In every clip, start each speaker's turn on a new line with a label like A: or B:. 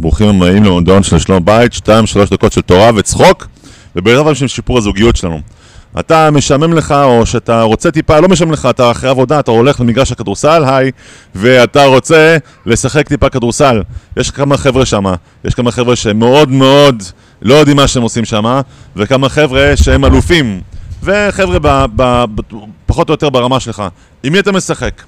A: ברוכים הבאים למועדון של שלום בית, שתיים, שלוש דקות של תורה וצחוק, ובעזרת השם שיפור הזוגיות שלנו. אתה משעמם לך, או שאתה רוצה טיפה, לא משעמם לך, אתה אחרי עבודה, אתה הולך למגרש הכדורסל, היי, ואתה רוצה לשחק טיפה כדורסל. יש כמה חבר'ה שם, יש כמה חבר'ה שמאוד מאוד לא יודעים מה שהם עושים שם, וכמה חבר'ה שהם אלופים, וחבר'ה ב, ב, ב, פחות או יותר ברמה שלך. עם מי אתה משחק?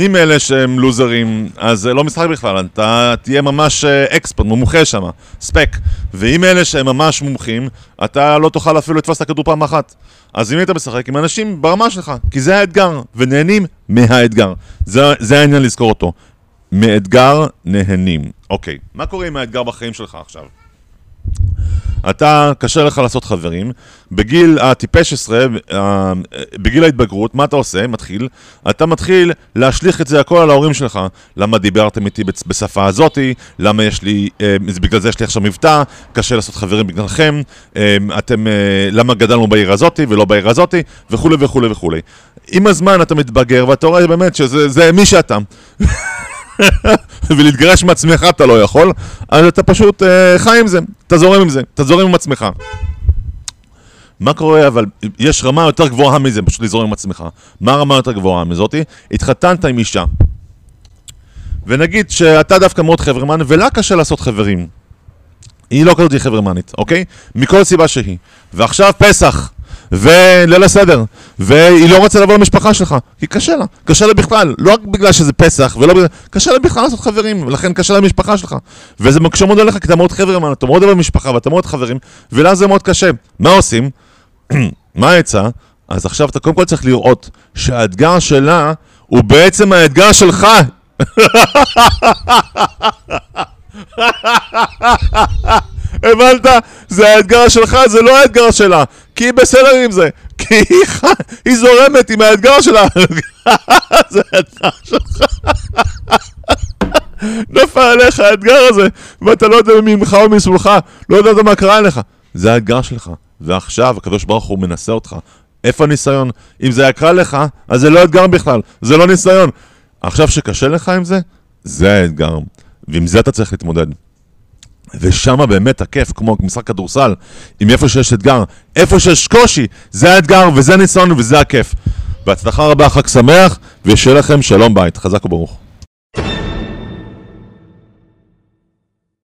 A: עם אלה שהם לוזרים, אז זה לא משחק בכלל, אתה תהיה ממש אקספרט, מומחה שם, ספק. ועם אלה שהם ממש מומחים, אתה לא תוכל אפילו לתפוס את הכדור פעם אחת. אז אם היית משחק עם אנשים ברמה שלך, כי זה האתגר, ונהנים מהאתגר. זה, זה העניין לזכור אותו. מאתגר נהנים. אוקיי, מה קורה עם האתגר בחיים שלך עכשיו? אתה, קשה לך לעשות חברים, בגיל הטיפש עשרה, אה, בגיל ההתבגרות, מה אתה עושה? מתחיל, אתה מתחיל להשליך את זה הכל על ההורים שלך. למה דיברתם איתי בשפה הזאתי? למה יש לי, אה, בגלל זה יש לי עכשיו מבטא, קשה לעשות חברים בגללכם, אה, אתם, למה גדלנו בעיר הזאתי ולא בעיר הזאתי, וכולי וכולי וכולי. עם הזמן אתה מתבגר ואתה רואה באמת שזה מי שאתה. ולהתגרש מעצמך אתה לא יכול, אז אתה פשוט אה, חי עם זה, אתה זורם עם זה, אתה זורם עם עצמך. מה קורה, אבל יש רמה יותר גבוהה מזה, פשוט לזורם עם עצמך. מה הרמה יותר גבוהה מזאתי? התחתנת עם אישה. ונגיד שאתה דווקא מאוד חברמן, ולה קשה לעשות חברים. היא לא כזאת חברמנית, אוקיי? מכל סיבה שהיא. ועכשיו פסח. וליל הסדר, והיא לא רוצה לבוא למשפחה שלך, כי קשה לה, קשה לה בכלל, לא רק בגלל שזה פסח, ולא בגלל, קשה לה בכלל לעשות חברים, ולכן קשה לה למשפחה שלך. וזה מקשה מאוד עליך, כי אתה מאוד חברמן, אתה מאוד אוהב במשפחה, ואתה מאוד חברים, ולה זה מאוד קשה. מה עושים? מה העצה? אז עכשיו אתה קודם כל צריך לראות שהאתגר שלה הוא בעצם האתגר שלך. הבנת? זה האתגר שלך, זה לא האתגר שלה. כי היא בסדר עם זה. כי היא, זורמת עם האתגר שלה. זה האתגר שלך. נפל עליך האתגר הזה, ואתה לא יודע ממך או משמאלך, לא יודעת מה קרה לך. זה האתגר שלך. ועכשיו הקדוש ברוך הוא מנסה אותך. איפה הניסיון? אם זה יקרה לך, אז זה לא אתגר בכלל, זה לא ניסיון. עכשיו שקשה לך עם זה, זה האתגר. ועם זה אתה צריך להתמודד. ושם באמת הכיף, כמו משחק כדורסל, עם איפה שיש אתגר, איפה שיש קושי, זה האתגר וזה הניסיון וזה הכיף. בהצלחה רבה, חג שמח, ושיהיה לכם שלום בית. חזק וברוך.